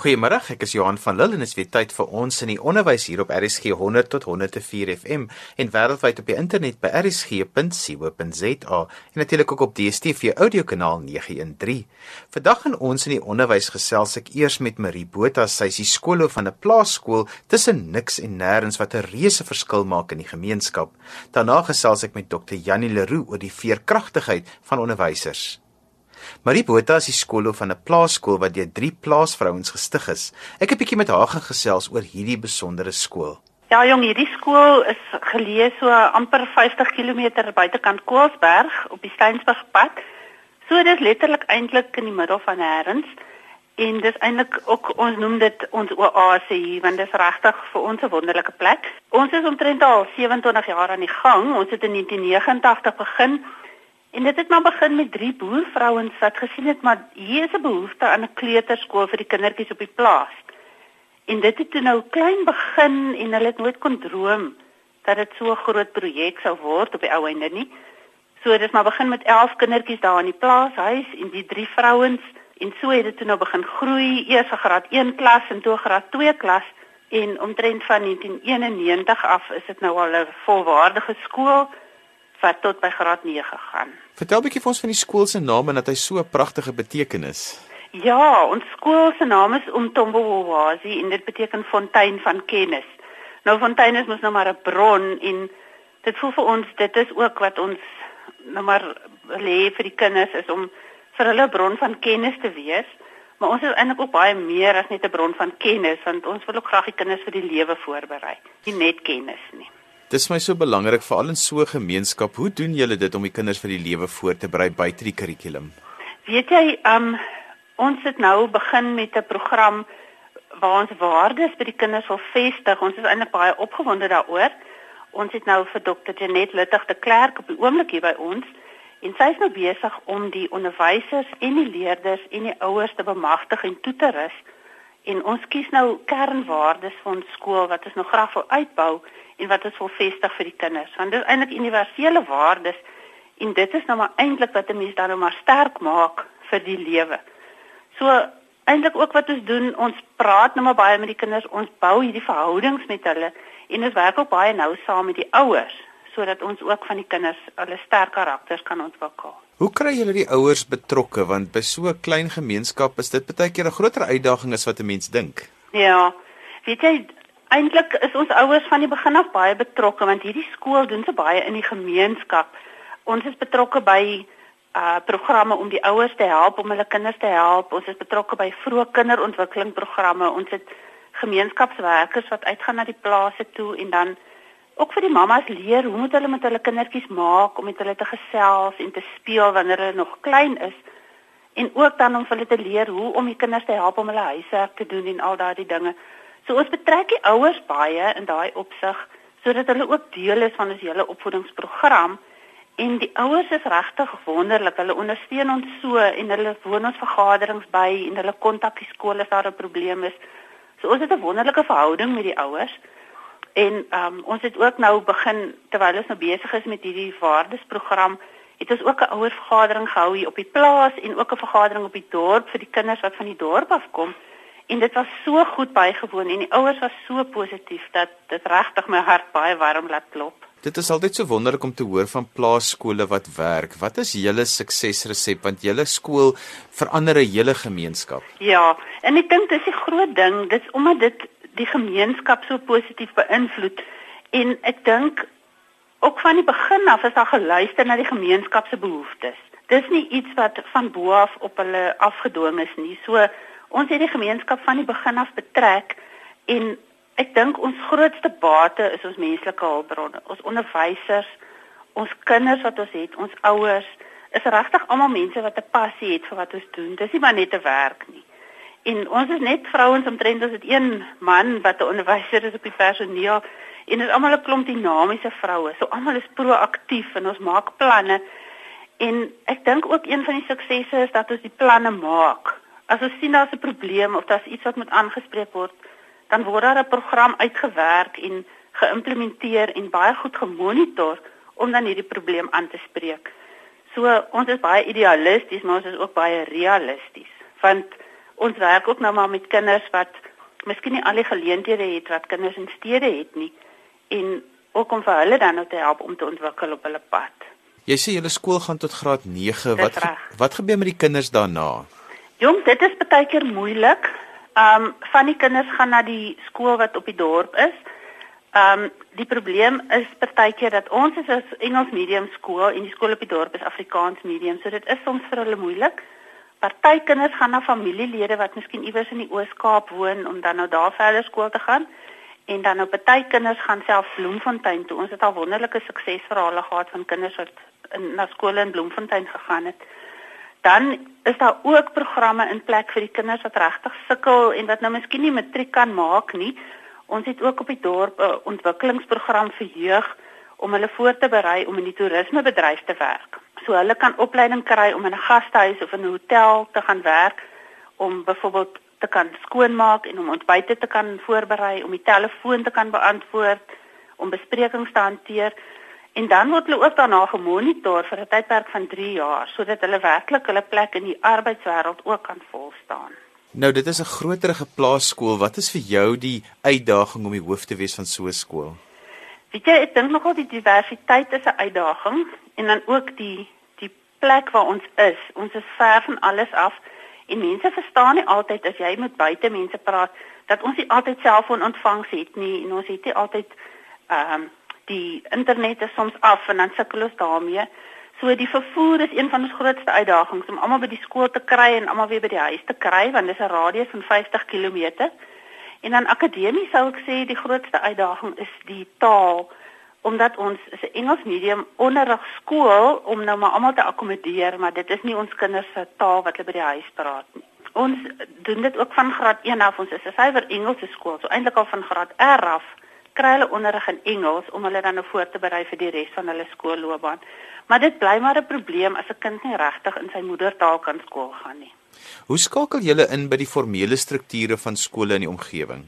Goeiemôre, ek is Johan van Lille en dit is weer tyd vir ons in die onderwys hier op RSG 100 tot 104 FM en wêreldwyd op die internet by rsg.co.za en natuurlik ook op DStv audiokanaal 913. Vandag in ons in die onderwys gesels ek eers met Marie Botha, sy is die skoolhoof van 'n plaasskool tussen niks en nêrens wat 'n reuse verskil maak in die gemeenskap. Daarna gesels ek met Dr. Janie Leroux oor die veerkragtigheid van onderwysers. Marie Botha is die skoolhoof van 'n plaasskool wat deur drie plaasvrouens gestig is. Ek het 'n bietjie met haar gesels oor hierdie besondere skool. Ja jong, hierdie skool is geleë so amper 50 km buitekant Koelsberg op die Steynsburgpad. So dit is letterlik eintlik in die middel van nêrens en dis eintlik ook ons noem dit ons oase hier want dit is regtig vir ons 'n wonderlike plek. Ons is omtrent al 27 jaar aan die gang. Ons het in 1989 begin En dit het maar begin met drie boervrouens wat gesien het maar hier is 'n behoefte aan 'n kleuterskool vir die kindertjies op die plaas. En dit het toe nou klein begin en hulle het nooit kon droom dat dit so 'n groot projek sou word op die ou einde nie. So dit het maar begin met 11 kindertjies daar in die plaashuis en die drie vrouens en so het dit toe nou begin groei, eers vir graad 1 klas en toe graad 2 klas en omtrent van 1991 af is dit nou al 'n volwaardige skool wat tot by graad 9 gaan. Vertel bietjie vir ons van die skool se naam en dat hy so 'n pragtige betekenis. Ja, ons skool se naam is Umtombowazi en dit beteken fontein van kennis. Nou fontein is mos nou maar 'n bron en dit voel vir ons dit is ook wat ons nou maar lê vir die kinders is om vir hulle 'n bron van kennis te wees. Maar ons is eintlik ook baie meer as net 'n bron van kennis want ons wil ook graag die kinders vir die lewe voorberei, nie net kennis nie. Dis my so belangrik veral in so 'n gemeenskap. Hoe doen julle dit om die kinders vir die lewe voor te berei buite die kurrikulum? Weet jy, um ons het nou begin met 'n program waar ons waardes by die kinders wil vestig. Ons is eintlik baie opgewonde daaroor. Ons het nou vir Dr. Janet Luttig de Klerk op die oomblik hier by ons en sy is nou besig om die onderwysers en die leerders en die ouers te bemagtig en toe te rus. En ons kies nou kernwaardes vir ons skool wat ons nog graag wil uitbou en wat ons wil vestig vir die kinders. Want dit is eintlik universele waardes en dit is nou maar eintlik wat 'n mens dan nou maar sterk maak vir die lewe. So eintlik ook wat ons doen, ons praat nou maar baie met die kinders, ons bou hierdie verhoudings met hulle en ons werk ook baie nou saam met die ouers sodat ons ook van die kinders hulle sterk karakters kan ontwikkel. Hoe kry julle die ouers betrokke want by so 'n klein gemeenskap is dit baie keer 'n groter uitdaging as wat 'n mens dink. Ja. Weet jy, Eintlik is ons ouers van die begin af baie betrokke want hierdie skool doen so baie in die gemeenskap. Ons is betrokke by uh programme om die ouers te help om hulle kinders te help. Ons is betrokke by vroeë kinderontwikkelingsprogramme. Ons het gemeenskapswerkers wat uitgaan na die plase toe en dan ook vir die mammas leer hoe moet hulle met hulle kindertjies maak om met hulle te gesels en te speel wanneer hulle nog klein is en ook dan om vir hulle te leer hoe om die kinders te help om hulle huiswerk te doen en al daardie dinge. So ons betrek die ouers baie in daai opsig sodat hulle ook deel is van ons hele opvoedingsprogram en die ouers is regtig wonderlik. Hulle ondersteun ons so en hulle woon ons vergaderings by en hulle kontak die skool as daar 'n probleem is. So ons het 'n wonderlike verhouding met die ouers. En ehm um, ons het ook nou begin terwyl ons nou besig is met hierdie waardesprogram, het ons ook 'n ouervergadering gehou hier op die plaas en ook 'n vergadering op die dorp vir die kinders wat van die dorp afkom. En dit was so goed bygewoon en die ouers was so positief dat dit regtig my hart baie warm laat klop. Dit is altyd so wonderlik om te hoor van plaaskole wat werk. Wat is julle suksesresep want julle skool verander 'n hele gemeenskap? Ja, en ek dink dis 'n groot ding. Dit is omdat dit die gemeenskap so positief beïnvloed en ek dink ook van die begin af is daar geluister na die gemeenskap se behoeftes. Dis nie iets wat van bo af op hulle afgedwing is nie. So ons het die gemeenskap van die begin af betrek en ek dink ons grootste bate is ons menslike hulpbronne, ons onderwysers, ons kinders wat ons het, ons ouers, is regtig almal mense wat 'n passie het vir wat ons doen. Dis nie maar net 'n werk nie. En ons is net vrouens omtrent ons het een man wat 'n onderwyser is op die personeel en dit is almal 'n klomp dinamiese vroue. So almal is proaktief en ons maak planne. En ek dink ook een van die suksesse is dat ons die planne maak As ons sien daar's 'n probleem of daar's iets wat moet aangespreek word, dan word daar 'n program uitgewerk en geïmplementeer en baie goed gemonitor om dan hierdie probleem aan te spreek. So ons is baie idealisties, maar ons is ook baie realisties, want ons werk ook nou maar met kinders wat miskien nie al die geleenthede het wat kinders in stede het nie en ook om vir hulle dan nou te help om te ontwikkel op hulle pad. Jy sê julle skool gaan tot graad 9. Wat wat gebeur met die kinders daarna? Jong, dit is baie keer moeilik. Ehm um, van die kinders gaan na die skool wat op die dorp is. Ehm um, die probleem is partykeer dat ons is 'n Engels medium skool en die skool op die dorp is Afrikaans medium, so dit is soms vir hulle moeilik. Party kinders gaan na familielede wat miskien iewers in die Oos-Kaap woon om dan nou daar verder skool te gaan. En dan nou party kinders gaan self Bloemfontein toe. Ons het al wonderlike suksesverhale gehad van kinders wat in na skole in Bloemfontein gegaan het. Dan is daar ook programme in plek vir die kinders wat regtig sukkel en wat nou miskien nie matriek kan maak nie. Ons het ook op die dorp 'n ontwikkelingsprogram vir jeug om hulle voor te berei om in die toerismebedryf te werk. So hulle kan opleiding kry om in 'n gastehuis of in 'n hotel te gaan werk om byvoorbeeld te kan skoonmaak en om ontbyte te kan voorberei, om die telefoon te kan beantwoord, om besprekings te hanteer. En dan word hulle ook daarna gemonitor vir 'n tydperk van 3 jaar sodat hulle werklik hulle plek in die arbeidswêreld ook kan volstaan. Nou dit is 'n groterige plaasskool. Wat is vir jou die uitdaging om die hoof te wees van so 'n skool? Weet jy, ek dink nogal die diversiteit is 'n uitdaging en dan ook die die plek waar ons is. Ons is ver van alles af en mense verstaan nie altyd as jy met buite mense praat dat ons nie altyd selfoon ontvangs het nie en ons het nie altyd ehm um, die internet is soms af en dan sukkel ons daarmee. So die vervoer is een van ons grootste uitdagings om almal by die skool te kry en almal weer by die huis te kry want dit is 'n radius van 50 km. En dan akademies sou ek sê die grootste uitdaging is die taal omdat ons is 'n Engels medium onderrig skool om nou maar almal te akkommodeer, maar dit is nie ons kinders se taal wat hulle by die huis praat nie. Ons doen dit ook van graad 1 af. Ons is 'n suiwer Engelse skool, so eintlik al van graad R af kry hulle onderrig in Engels om hulle dan nou voor te berei vir die res van hulle skoolloopbaan. Maar dit bly maar 'n probleem as 'n kind nie regtig in sy moedertaal kan skool gaan nie. Hoe skakel julle in by die formele strukture van skole in die omgewing?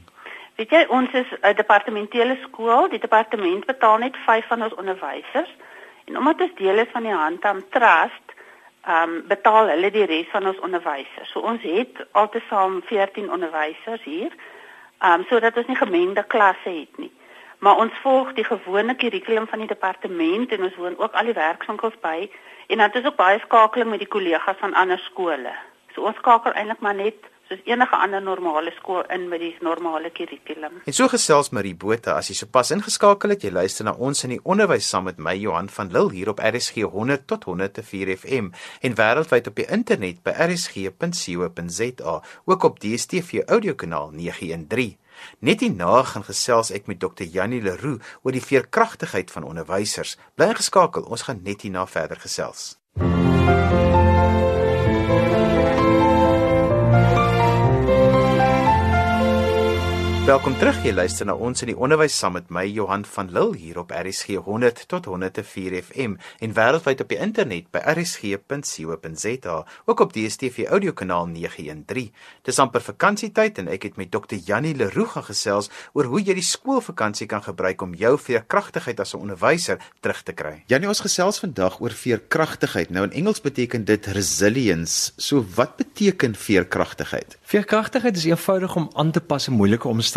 Weet jy, ons is 'n departementele skool. Die departement betaal net 5 van ons onderwysers. En omdat ons deel is van die Handam Trust, ehm um, betaal hulle die res van ons onderwysers. So ons het altesaam 14 onderwysers hier um, sodat ons nie gemengde klasse het nie. Maar ons volg die gewone kurrikulum van die departement en ons woon ook al die werkswinkels by en dan is ook baie skakeling met die kollegas van ander skole. So ons skakel eintlik maar net soos enige ander normale skool in met die normale kurrikulum. En so gesels Marie Botha, as jy sopas ingeskakel het, jy luister na ons in die onderwys saam met my Johan van Lille hier op RSG 100 tot 104 FM en wêreldwyd op die internet by rsg.co.za, ook op DStv audiokanaal 913. Net hierna gaan gesels ek met Dr. Janie Leroux oor die veerkragtigheid van onderwysers. Bly geskakel, ons gaan net hierna verder gesels. MUZIEK Welkom terug. Jy luister na ons in die onderwys saam met my Johan van Lille hier op RSG 100 tot 104 FM en wêreldwyd op die internet by rsg.co.za, ook op DStv audiokanaal 913. Dis amper vakansietyd en ek het met Dr. Janie Leroux gesels oor hoe jy die skoolvakansie kan gebruik om jou veerkragtigheid as 'n onderwyser terug te kry. Janie, ons gesels vandag oor veerkragtigheid. Nou in Engels beteken dit resilience. So wat beteken veerkragtigheid? Veerkragtigheid is eenvoudig om aan te pas in moeilike omstandighede.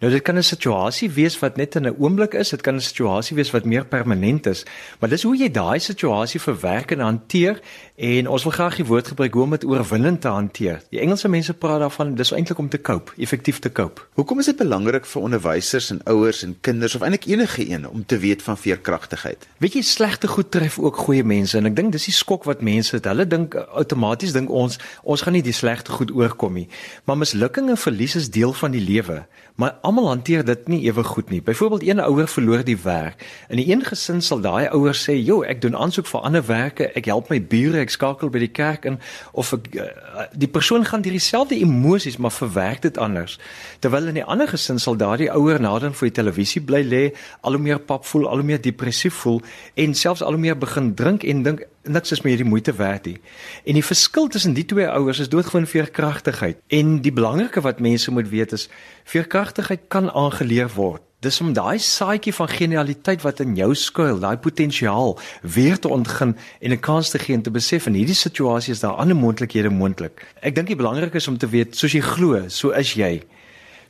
Nou dit kan 'n situasie wees wat net in 'n oomblik is, dit kan 'n situasie wees wat meer permanent is, maar dis hoe jy daai situasie verwerk en hanteer en ons wil graag die woord gebruik om dit oorwinnend te hanteer. Die Engelse mense praat daarvan dis eintlik om te cope, effektief te cope. Hoekom is dit belangrik vir onderwysers en ouers en kinders of eintlik enige een om te weet van veerkragtigheid? Weet jy slegte goed tref ook goeie mense en ek dink dis die skok wat mense het. Hulle dink outomaties dink ons ons gaan nie die slegte goed oor oorkom nie. Maar mislukking en verlies is deel van die lewe, maar almal hanteer dit nie ewe goed nie. Byvoorbeeld een ouer verloor die werk. In 'n een gesin sal daai ouer sê, "Jo, ek doen aansoek vir ander werke, ek help my bure, ek skakel by die kerk in of ek uh, die persoon gaan deur dieselfde emosies maar verwerk dit anders." Terwyl in 'n ander gesin sal daardie ouer nader voor die televisie bly lê, al hoe meer pap voel, al hoe meer depressief voel en selfs al hoe meer begin drink en dink niks is meer die moeite werd nie. En die verskil tussen die twee ouers is doodgewoon veerkragtigheid. En die belangrike wat mense moet weet is veerkragtigheid kan aangeleer word. Dis om daai saadjie van genialiteit wat in jou skuil, daai potensiaal weer te ontgin en 'n kans te gee en te besef in hierdie situasie is daar ander moontlikhede moontlik. Ek dink die belangrik is om te weet, soos jy glo, so is jy.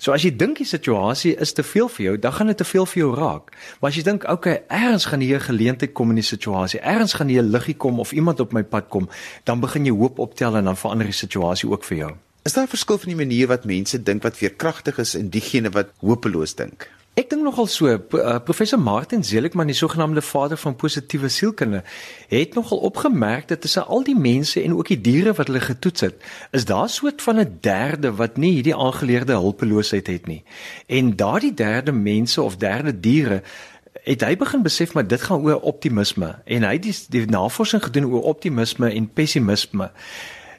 So as jy dink die situasie is te veel vir jou, dan gaan dit te veel vir jou raak. Maar as jy dink, okay, ergens gaan hier 'n geleentheid kom in die situasie, ergens gaan hier 'n liggie kom of iemand op my pad kom, dan begin jy hoop optel en dan verander die situasie ook vir jou. Is daar 'n verskil van die manier wat mense dink wat veerkragtig is en diegene wat hopeloos dink? Ek dink nogal so uh, professor Martin Seligman die sogenaamde vader van positiewe sielkunde het nogal opgemerk dat tussen al die mense en ook die diere wat hulle getoets het is daar soort van 'n derde wat nie hierdie aangeleerde hulpeloosheid het nie. En daardie derde mense of derde diere het hy begin besef maar dit gaan oor optimisme. En hy het die, die navorsing gedoen oor optimisme en pessimisme.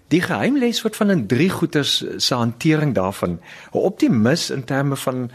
Die geheim lê soort van in drie goeters se hantering daarvan. 'n Optimis in terme van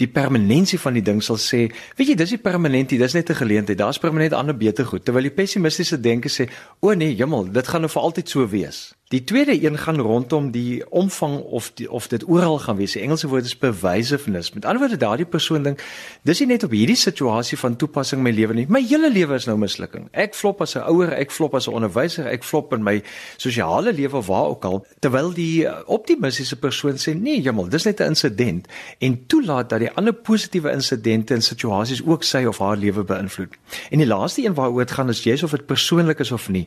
die permanensie van die ding sal sê, weet jy, dis nie permanent nie, dis net 'n geleentheid. Daar's permanent ander beter goed. Terwyl die pessimistiese denke sê, o nee, jemmel, dit gaan nou vir altyd so wees. Die tweede een gaan rondom die omvang of die, of dit oral gaan wees. Die Engelse woord is pervasiveness. Met ander woorde, daardie persoon dink, dis nie net op hierdie situasie van toepassing in my lewe nie. My hele lewe is nou mislukking. Ek flop as 'n ouer, ek flop as 'n onderwyser, ek flop in my sosiale lewe waar ook al. Terwyl die uh, optimistiese persoon sê, nee, jemmel, dis net 'n insident en toelaat dat die ander positiewe insidente en situasies ook sy of haar lewe beïnvloed. En die laaste een waaroor dit gaan is jy's of dit persoonlik is of nie.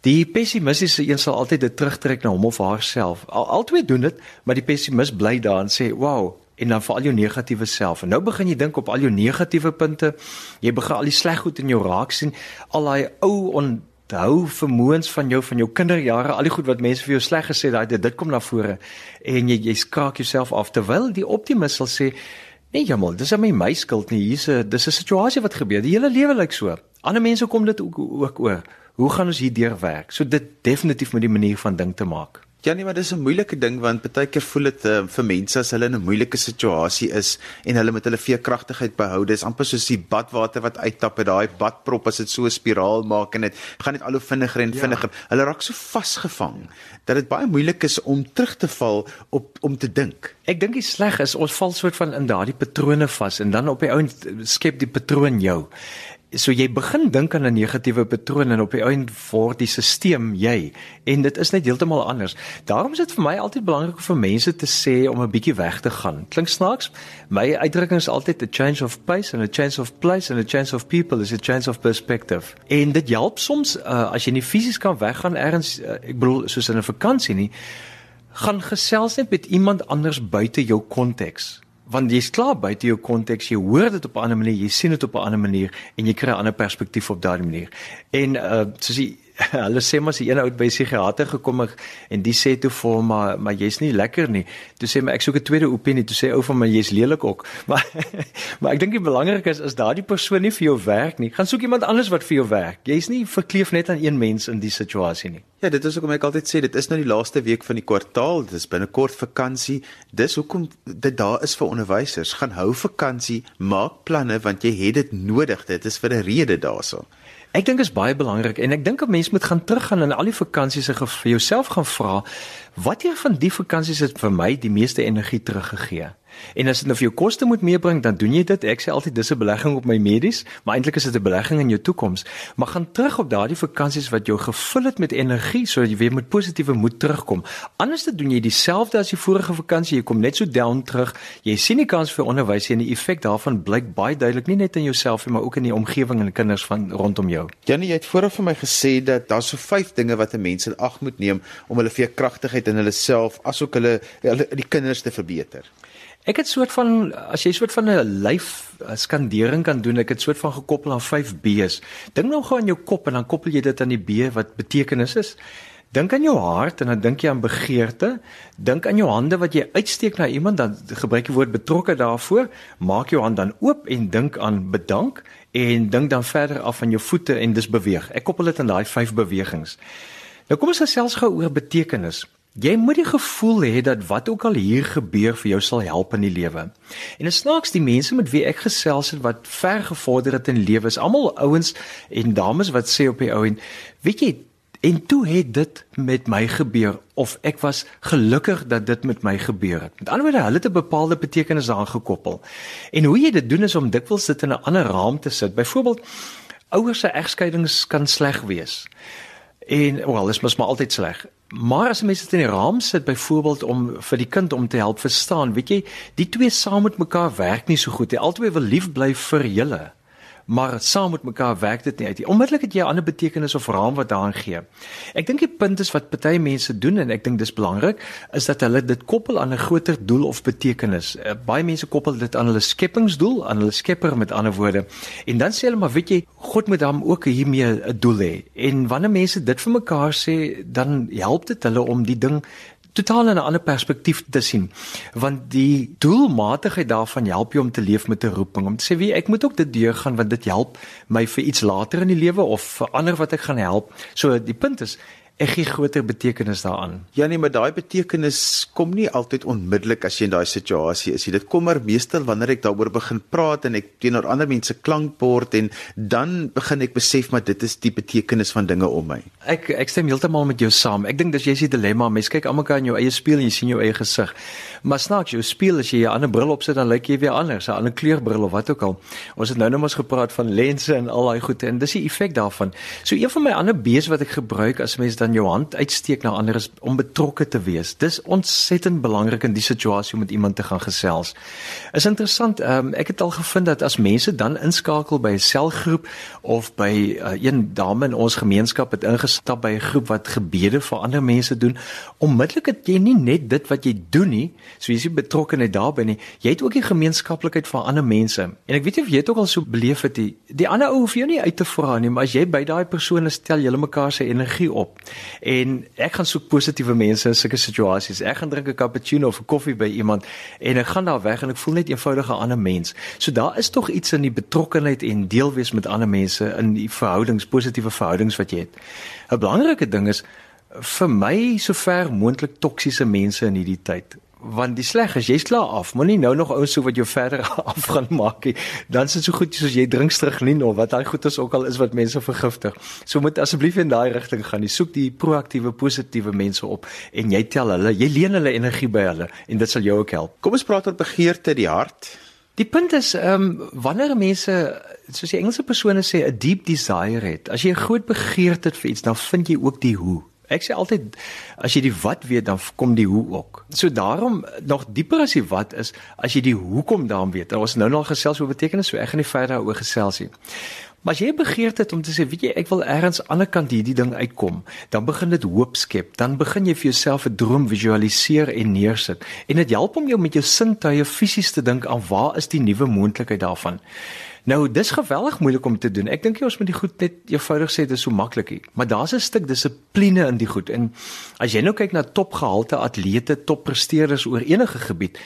Die pessimistiese een sal altyd dit terugtrek na hom of haarself. Al albei doen dit, maar die pessimis bly daar en sê, "Wow," en dan vir al jou negatiewe self. En nou begin jy dink op al jou negatiewe punte. Jy begin al die sleg goed in jou raak sien, al daai ou onthou vermoëns van jou van jou kinderjare, al die goed wat mense vir jou sleg gesê het, dit dit kom na vore en jy jy skraak jouself af terwyl die optimis sal sê, "Nee, jammer, dis net my skuld nie. Hier's 'n dis 'n situasie wat gebeur. Die hele lewe lyk so. Ander mense kom dit ook ook oor." Hoe gaan ons hierdeur werk? So dit definitief met die manier van dink te maak. Ja nee, maar dis 'n moeilike ding want baie keer voel dit uh, vir mense as hulle in 'n moeilike situasie is en hulle met hulle veerkragtigheid behou. Dis amper soos die badwater wat uittap uit daai badprop as dit so 'n spiraal maak en dit gaan net al hoe vinniger en ja. vinniger. Ja. Hulle raak so vasgevang dat dit baie moeilik is om terug te val op om te dink. Ek dink die sleg is ons val soort van in daardie patrone vas en dan op die ou skep die patroon jou so jy begin dink aan 'n negatiewe patroon en op die einde word die stelsel jy en dit is net heeltemal anders. Daarom is dit vir my altyd belangrik vir mense te sê om 'n bietjie weg te gaan. Klink snaaks? My uitdrukking is altyd a change of pace and a change of place and a change of people is a change of perspective. En dit help soms uh, as jy nie fisies kan weggaan ergens uh, ek bedoel soos in 'n vakansie nie, gaan gesels net met iemand anders buite jou konteks want jy's klaar buite jou konteks, jy hoor dit op 'n ander manier, jy sien dit op 'n ander manier en jy kry 'n ander perspektief op daardie manier. En uh soos jy hulle sê maar as 'n ou by psigiater gekom het en die sê toe vir hom maar maar jy's nie lekker nie. Toe sê my ek soek 'n tweede opinie. Toe sê ou van my jy's lelik ook. Maar maar ek dink die belangrike is is daardie persoon nie vir jou werk nie. Gaan soek iemand anders wat vir jou werk. Jy's nie verkleef net aan een mens in die situasie nie. Ja, dit is hoekom ek altyd sê dit is nou die laaste week van die kwartaal. Dit is binnekort vakansie. Dis hoekom dit daar is vir onderwysers. Gaan hou vakansie, maak planne want jy het dit nodig. Dit is vir 'n rede daaroor. Ek dink is baie belangrik en ek dink 'n mens moet gaan teruggaan en al die vakansies se vir jouself gaan vra watter van die vakansies het vir my die meeste energie teruggegee. En as dit nou vir jou koste moet meebring, dan doen jy dit. Ek sê altyd dis 'n belegging op my medies, maar eintlik is dit 'n belegging in jou toekoms. Maar gaan terug op daardie vakansies wat jou gevul het met energie sodat jy weer met positiewe moed terugkom. Anders dan doen jy dieselfde as die vorige vakansie, jy kom net so down terug. Jy sien die kans vir onderwys en die effek daarvan blyk baie duidelik nie net in jouself nie, maar ook in die omgewing en kinders van rondom jou. Janie, jy het vooraf vir my gesê dat daar so vyf dinge wat 'n mens in ag moet neem om hulle veerkragtigheid in hulle self asook hulle, hulle die kinders te verbeter. Ek het soort van as jy soort van 'n lyf skandering kan doen, ek het soort van gekoppel aan 5 B's. Dink nou gou aan jou kop en dan koppel jy dit aan die B wat betekenis is. Dink aan jou hart en dan dink jy aan begeerte. Dink aan jou hande wat jy uitsteek na iemand, dan gebruik jy woord betrokke daarvoor. Maak jou hand dan oop en dink aan bedank en dink dan verder af van jou voete en dis beweeg. Ek koppel dit aan daai 5 bewegings. Nou kom ons gesels gou oor betekenis. Jy moet die gevoel hê dat wat ook al hier gebeur vir jou sal help in die lewe. En dit snaaks die mense met wie ek gesels het wat ver gevorder het in lewe is almal ouens en dames wat sê op die ou en weet jy En toe het dit met my gebeur of ek was gelukkig dat dit met my gebeur het. Met ander woorde, hulle het 'n bepaalde betekenis daaraan gekoppel. En hoe jy dit doen is om dikwels dit in 'n ander raam te sit. Byvoorbeeld, ouers se egskeidings kan sleg wees. En wel, dit is maar altyd sleg. Maar as mense dit in die raam sit byvoorbeeld om vir die kind om te help verstaan, weet jy, die twee saam met mekaar werk nie so goed nie. Albei wil lief bly vir julle maar saam met mekaar werk dit nie uit nie. Onmiddellik het jy 'n ander betekenis of raam wat daaraan gee. Ek dink die punt is wat baie mense doen en ek dink dis belangrik is dat hulle dit koppel aan 'n groter doel of betekenis. Uh, baie mense koppel dit aan hulle skepingsdoel, aan hulle Skepper met ander woorde. En dan sê hulle maar weet jy, God moet dan ook hiermee 'n doel hê. En wanneer mense dit vir mekaar sê, dan help dit hulle om die ding totaal in 'n ander perspektief te sien. Want die doelmatigheid daarvan help jou om te leef met 'n roeping, om te sê wie ek moet ook dit deurgaan want dit help my vir iets later in die lewe of vir ander wat ek gaan help. So die punt is ek gee groter betekenis daaraan. Ja nee, maar daai betekenis kom nie altyd onmiddellik as jy in daai situasie is nie. Dit kom maar meestal wanneer ek daaroor begin praat en ek teenoor ander mense klankbord en dan begin ek besef maar dit is die betekenis van dinge om my. Ek ek stem heeltemal met jou saam. Ek dink dis jy's die dilemma. Mens kyk almekaar in jou eie spieël en jy sien jou eie gesig. Maar snaaks, jou spieël as jy 'n ander bril opsit dan lyk jy weer anders, 'n ander kleurbril of wat ook al. Ons het nou net mos gepraat van lense en al daai goede en dis die effek daarvan. So een van my ander bees wat ek gebruik as mens dan jou hand uitsteek na ander is om betrokke te wees. Dis ontsettend belangrik in die situasie om met iemand te gaan gesels. Is interessant, um, ek het al gevind dat as mense dan inskakel by 'n selgroep of by uh, een dame in ons gemeenskap het ingestap by 'n groep wat gebede vir ander mense doen, onmiddellik het jy nie net dit wat jy doen nie, so jy is betrokkeheid daarbey nie, jy het ook die gemeenskaplikheid van ander mense. En ek weet nie of jy dit ook al so beleef het nie. Die ander ou hoef jou nie uit te vra nie, maar as jy by daai persone stel julle mekaar se energie op. En ek gaan soek positiewe mense in sulke situasies. Ek gaan drink 'n cappuccino of 'n koffie by iemand en ek gaan daar weg en ek voel net eenvoudig 'n ander mens. So daar is tog iets in die betrokkenheid en deel wees met ander mense in die verhoudings, positiewe verhoudings wat jy het. 'n Belangrike ding is vir my sover moontlik toksiese mense in hierdie tyd want die sleg is jy's klaar af. Moenie nou nog ouens so wat jou verder af gaan maak nie. Dan is dit so goed soos jy drink striglin of wat daai goed is ook al is wat mense vergiftig. So moet asseblief in daai rigting gaan. Jy soek die proaktiewe positiewe mense op en jy tel hulle jy leen hulle energie by hulle en dit sal jou ook help. Kom ons praat oor begeerte die hart. Die punt is ehm um, wanneer mense soos die Engelse persone sê 'n deep desire het as jy 'n groot begeerte het vir iets dan vind jy ook die hoe Ek sê altyd as jy die wat weet dan kom die hoe ook. So daarom nog dieper as die wat is as jy die hoekom daarom weet. Ons nou nog gesels oor betekenis, so ek gaan nie verder daaroor gesels nie. Maar as jy begeerte het om te sê, weet jy, ek wil eers aan die ander kant hierdie ding uitkom, dan begin dit hoop skep. Dan begin jy vir jouself 'n droom visualiseer en neersit. En dit help om jou met jou sintuie fisies te dink aan waar is die nuwe moontlikheid daarvan. Nou, dis geweldig moeilik om te doen. Ek dink jy ons moet die goed net eenvoudig sê dit is so maklik nie, maar daar's 'n stuk dissipline in die goed. En as jy nou kyk na topgehalte atlete, toppresteerders oor enige gebied,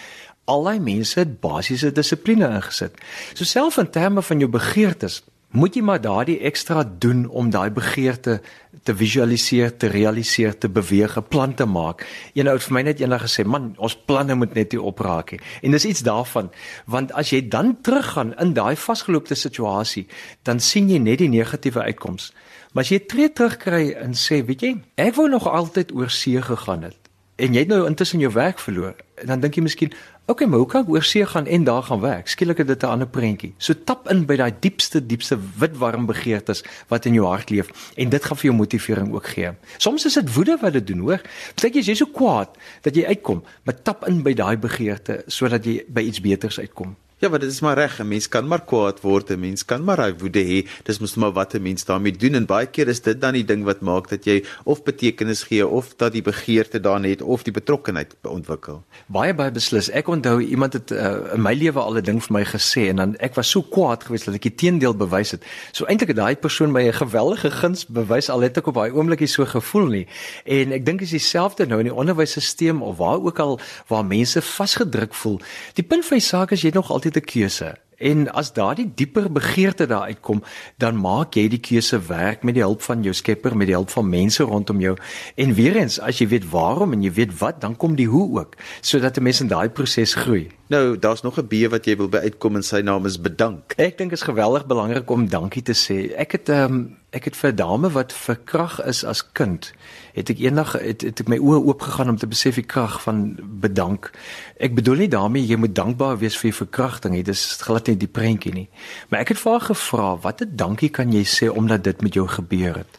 al daai mense het basiese dissipline ingesit. So self in terme van jou begeertes, moet jy maar daardie ekstra doen om daai begeerte te visualiseer, te realiseer, te beweeg, 'n plan te maak. Een ou het vir my net eendag gesê, "Man, ons planne moet net nie opraak nie." En dis iets daarvan, want as jy dan teruggaan in daai vasgeloopte situasie, dan sien jy net die negatiewe uitkoms. Maar as jy tree terugkry en sê, "Weet jy, ek wou nog altyd oor see gegaan het." En jy het nou intussen jou werk verloor, dan dink jy miskien, Oké, okay, maar hoe kan ek oor see gaan en daar gaan werk? Skielik het dit 'n ander prentjie. So tap in by daai diepste diepste wit warm begeertes wat in jou hart leef en dit gaan vir jou motivering ook gee. Soms is dit woede wat dit doen, hoor. Partykeer is jy so kwaad dat jy uitkom, maar tap in by daai begeerte sodat jy by iets beters uitkom. Ja, maar dit is maar reg. 'n Mens kan maar kwaad word, 'n mens kan maar woede hê. Dis mos maar wat 'n mens daarmee doen en baie keer is dit dan die ding wat maak dat jy of betekenis gee of dat die begeerte daar net of die betrokkenheid ontwikkel. Baie baie beslis. Ek onthou iemand het uh, in my lewe al 'n ding vir my gesê en dan ek was so kwaad geweest dat ek die teendeel bewys het. So eintlik het daai persoon my 'n geweldige guns bewys al het ek op daai oomblikie so gevoel nie. En ek dink is dieselfde nou in die onderwysstelsel of waar ook al waar mense vasgedruk voel. Die punt van die saak is jy het nog altyd 'n keuse. En as daardie dieper begeerte daar uitkom, dan maak jy die keuse werk met die hulp van jou Skepper, met die hulp van mense rondom jou. En weer eens, as jy weet waarom en jy weet wat, dan kom die hoe ook, sodat 'n mens in daai proses groei. Nou, daar's nog 'n B wat jy wil by uitkom en sy naam is bedank. Ek dink is geweldig belangrik om dankie te sê. Ek het ehm um, ek het vir 'n dame wat verkrag is as kind, het ek eendag het, het ek my oë oop gegaan om te besef die krag van bedank. Ek bedoel nie daarmee jy moet dankbaar wees vir jou verkrachting nie. Dis glad nie die prentjie nie. Maar ek het vir haar gevra, "Watter dankie kan jy sê omdat dit met jou gebeur het?"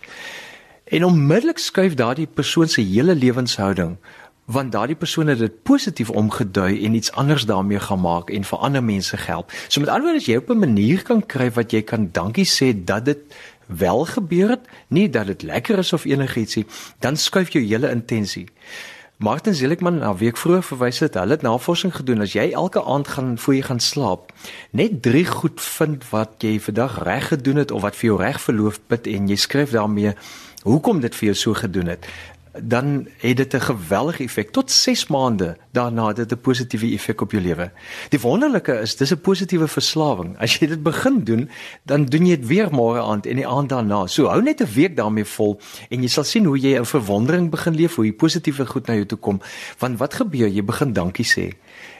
En onmiddellik skuif daardie persoon se hele lewenshouding want daardie persoon het dit positief omgedui en iets anders daarmee gemaak en vir ander mense help. So met ander woorde as jy op 'n manier kan kry wat jy kan dankie sê dat dit wel gebeur het, nie dat dit lekker is of enigiets nie, dan skuif jou hele intensie. Martin Seligman, nou week vroeër verwys het, hulle het navorsing gedoen as jy elke aand gaan voor jy gaan slaap, net 3 goed vind wat jy vandag reg gedoen het of wat vir jou reg verloof bid en jy skryf daarmee hoekom dit vir jou so gedoen het dan het dit 'n geweldige effek tot 6 maande daarna het dit 'n positiewe effek op jou lewe. Die wonderlike is dis 'n positiewe verslawing. As jy dit begin doen, dan doen jy dit weer môre aand en die aand daarna. So hou net 'n week daarmee vol en jy sal sien hoe jy in verwondering begin leef, hoe jy positiewe goed na jou toe kom. Want wat gebeur? Jy begin dankie sê.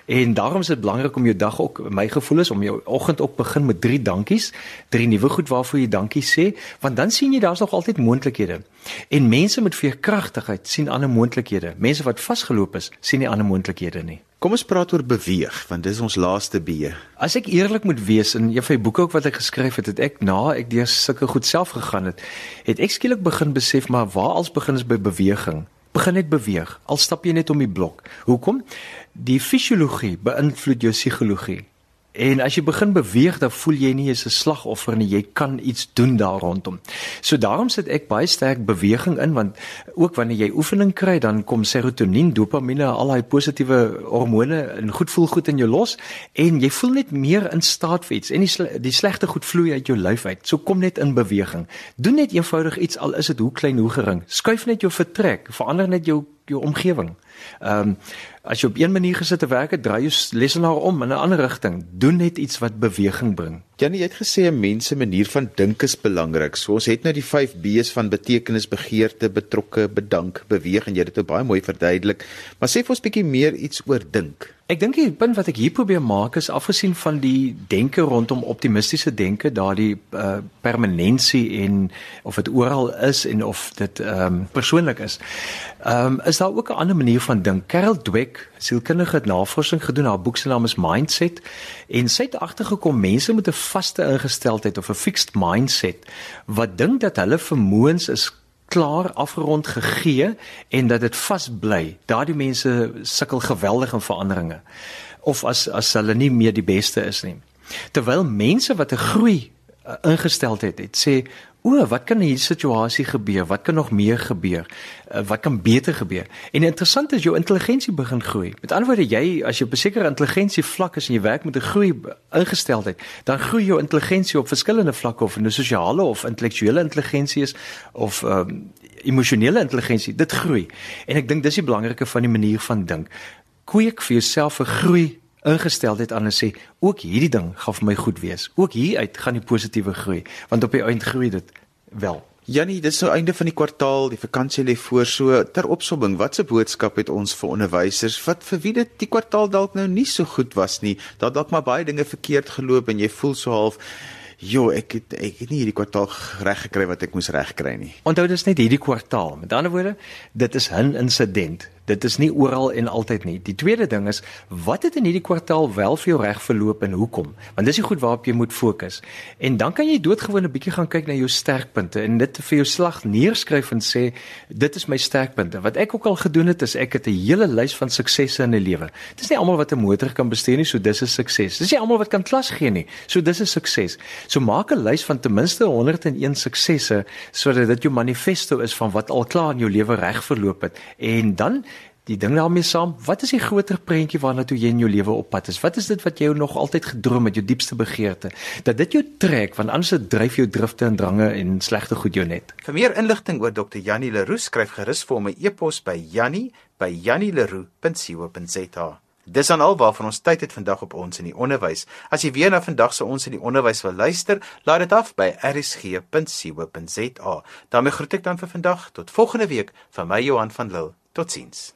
En daarom is dit belangrik om jou dag ook my gevoel is om jou oggend op begin met drie dankies, drie nuwe goed waarvoor jy dankie sê, want dan sien jy daar's nog altyd moontlikhede. En mense met veerkragtigheid sien ander moontlikhede. Mense wat vasgeloop is, sien nie ander moontlikhede nie. Kom ons praat oor beweeg want dis ons laaste B. As ek eerlik moet wees in een van die boeke ook wat ek geskryf het, het ek na ek deur sulke goed self gegaan het, het ek skielik begin besef maar waar als begin is by beweging begin net beweeg. Al stap jy net om die blok. Hoekom? Die fisiologie beïnvloed jou psigologie. En as jy begin beweeg, dan voel jy nie jy's 'n slagoffer nie, jy kan iets doen daar rondom. So daarom sit ek baie sterk beweging in want ook wanneer jy oefening kry, dan kom serotonien, dopamien, al daai positiewe hormone en goed voel goed in jou los en jy voel net meer in staat vir iets en die sle die slegte goed vloei uit jou lyf uit. So kom net in beweging. Doen net eenvoudig iets al is dit hoe klein hoe gering. Skuif net jou vertrek, verander net jou jou omgewing. Ehm um, as jy op een manier gesit te werk, draai jou lesenaar om in 'n ander rigting. Doen net iets wat beweging bring. Janie, jy het gesê 'n mens se manier van dink is belangrik. So ons het nou die 5 B's van betekenis, begeerte, betrokke, bedank, beweeg en jy het dit baie mooi verduidelik. Maar sê vir ons bietjie meer iets oor dink. Ek dink die punt wat ek hier probeer maak is afgesien van die denke rondom optimistiese denke, daardie uh, permanensie en of dit oral is en of dit ehm um, persoonlik is. Ehm um, is daar ook 'n ander manier van dink. Carol Dweck, sielkundige het navorsing gedoen, haar boek se naam is Mindset en sy het agtergekom mense met 'n vaste ingesteldheid of 'n fixed mindset wat dink dat hulle vermoëns is klaar afgerond gegee en dat dit vasbly. Daardie mense sukkel geweldig in veranderinge. Of as as hulle nie meer die beste is nie. Terwyl mense wat 'n groei uh, ingesteldheid het sê o, wat kan in hierdie situasie gebeur? Wat kan nog meer gebeur? Uh, wat kan beter gebeur? En interessant is jou intelligensie begin groei. Met ander woorde, jy as jy op 'n sekere intelligensie vlak is en jy werk met 'n groei ingesteldheid, dan groei jou intelligensie op verskillende vlakke of 'n sosiale of intellektuele intelligensie is of um, emosionele intelligensie. Dit groei. En ek dink dis die belangrike van die manier van dink. Kweek vir jouself 'n groei ingesteldheid aan en sê ook hierdie ding gaan vir my goed wees. Ook hier uit gaan die positiewe groei want op die eind groei dit wel. Jannie, dis nou einde van die kwartaal, die vakansie lê voor. So ter opsomming, watse boodskap het ons vir onderwysers wat vir wie dit die kwartaal dalk nou nie so goed was nie, dat dalk maar baie dinge verkeerd geloop en jy voel so half Jo, ek het ek het nie hierdie kwartaal reg gekry wat ek moes reg kry nie. Onthou dis net hierdie kwartaal. Met ander woorde, dit is 'n insident. Dit is nie oral en altyd nie. Die tweede ding is, wat het in hierdie kwartaal wel vir jou reg verloop en hoekom? Want dis die goed waarop jy moet fokus. En dan kan jy doodgewoon 'n bietjie gaan kyk na jou sterkpunte en dit vir jou slag neerskryf en sê, dit is my sterkpunte. Wat ek ook al gedoen het, is ek het 'n hele lys van suksesse in 'n lewe. Dis nie almal wat 'n motor kan bestuur nie, so dis 'n sukses. Dis nie almal wat kan klas gee nie, so dis 'n sukses. So maak 'n lys van ten minste 101 suksesse sodat dit jou manifesto is van wat al klaar in jou lewe reg verloop het. En dan die ding daarmee saam, wat is die groter prentjie waarna toe jy in jou lewe op pad is? Wat is dit wat jy nog altyd gedroom het, jou diepste begeerte? Dat dit jou trek, want anders dryf jou drifte en drange en slegte goed jou net. Vir meer inligting oor Dr. Jannie Leroux, skryf gerus vir my e-pos by jannie@jannieleroux.co.za. Dis dan alwaar ons tyd het vandag op ons in die onderwys. As jy weer na vandag se ons in die onderwys wil luister, laai dit af by rsg.co.za. daarmee groet ek dan vir vandag tot volgende week van my Johan van Lille. Totsiens.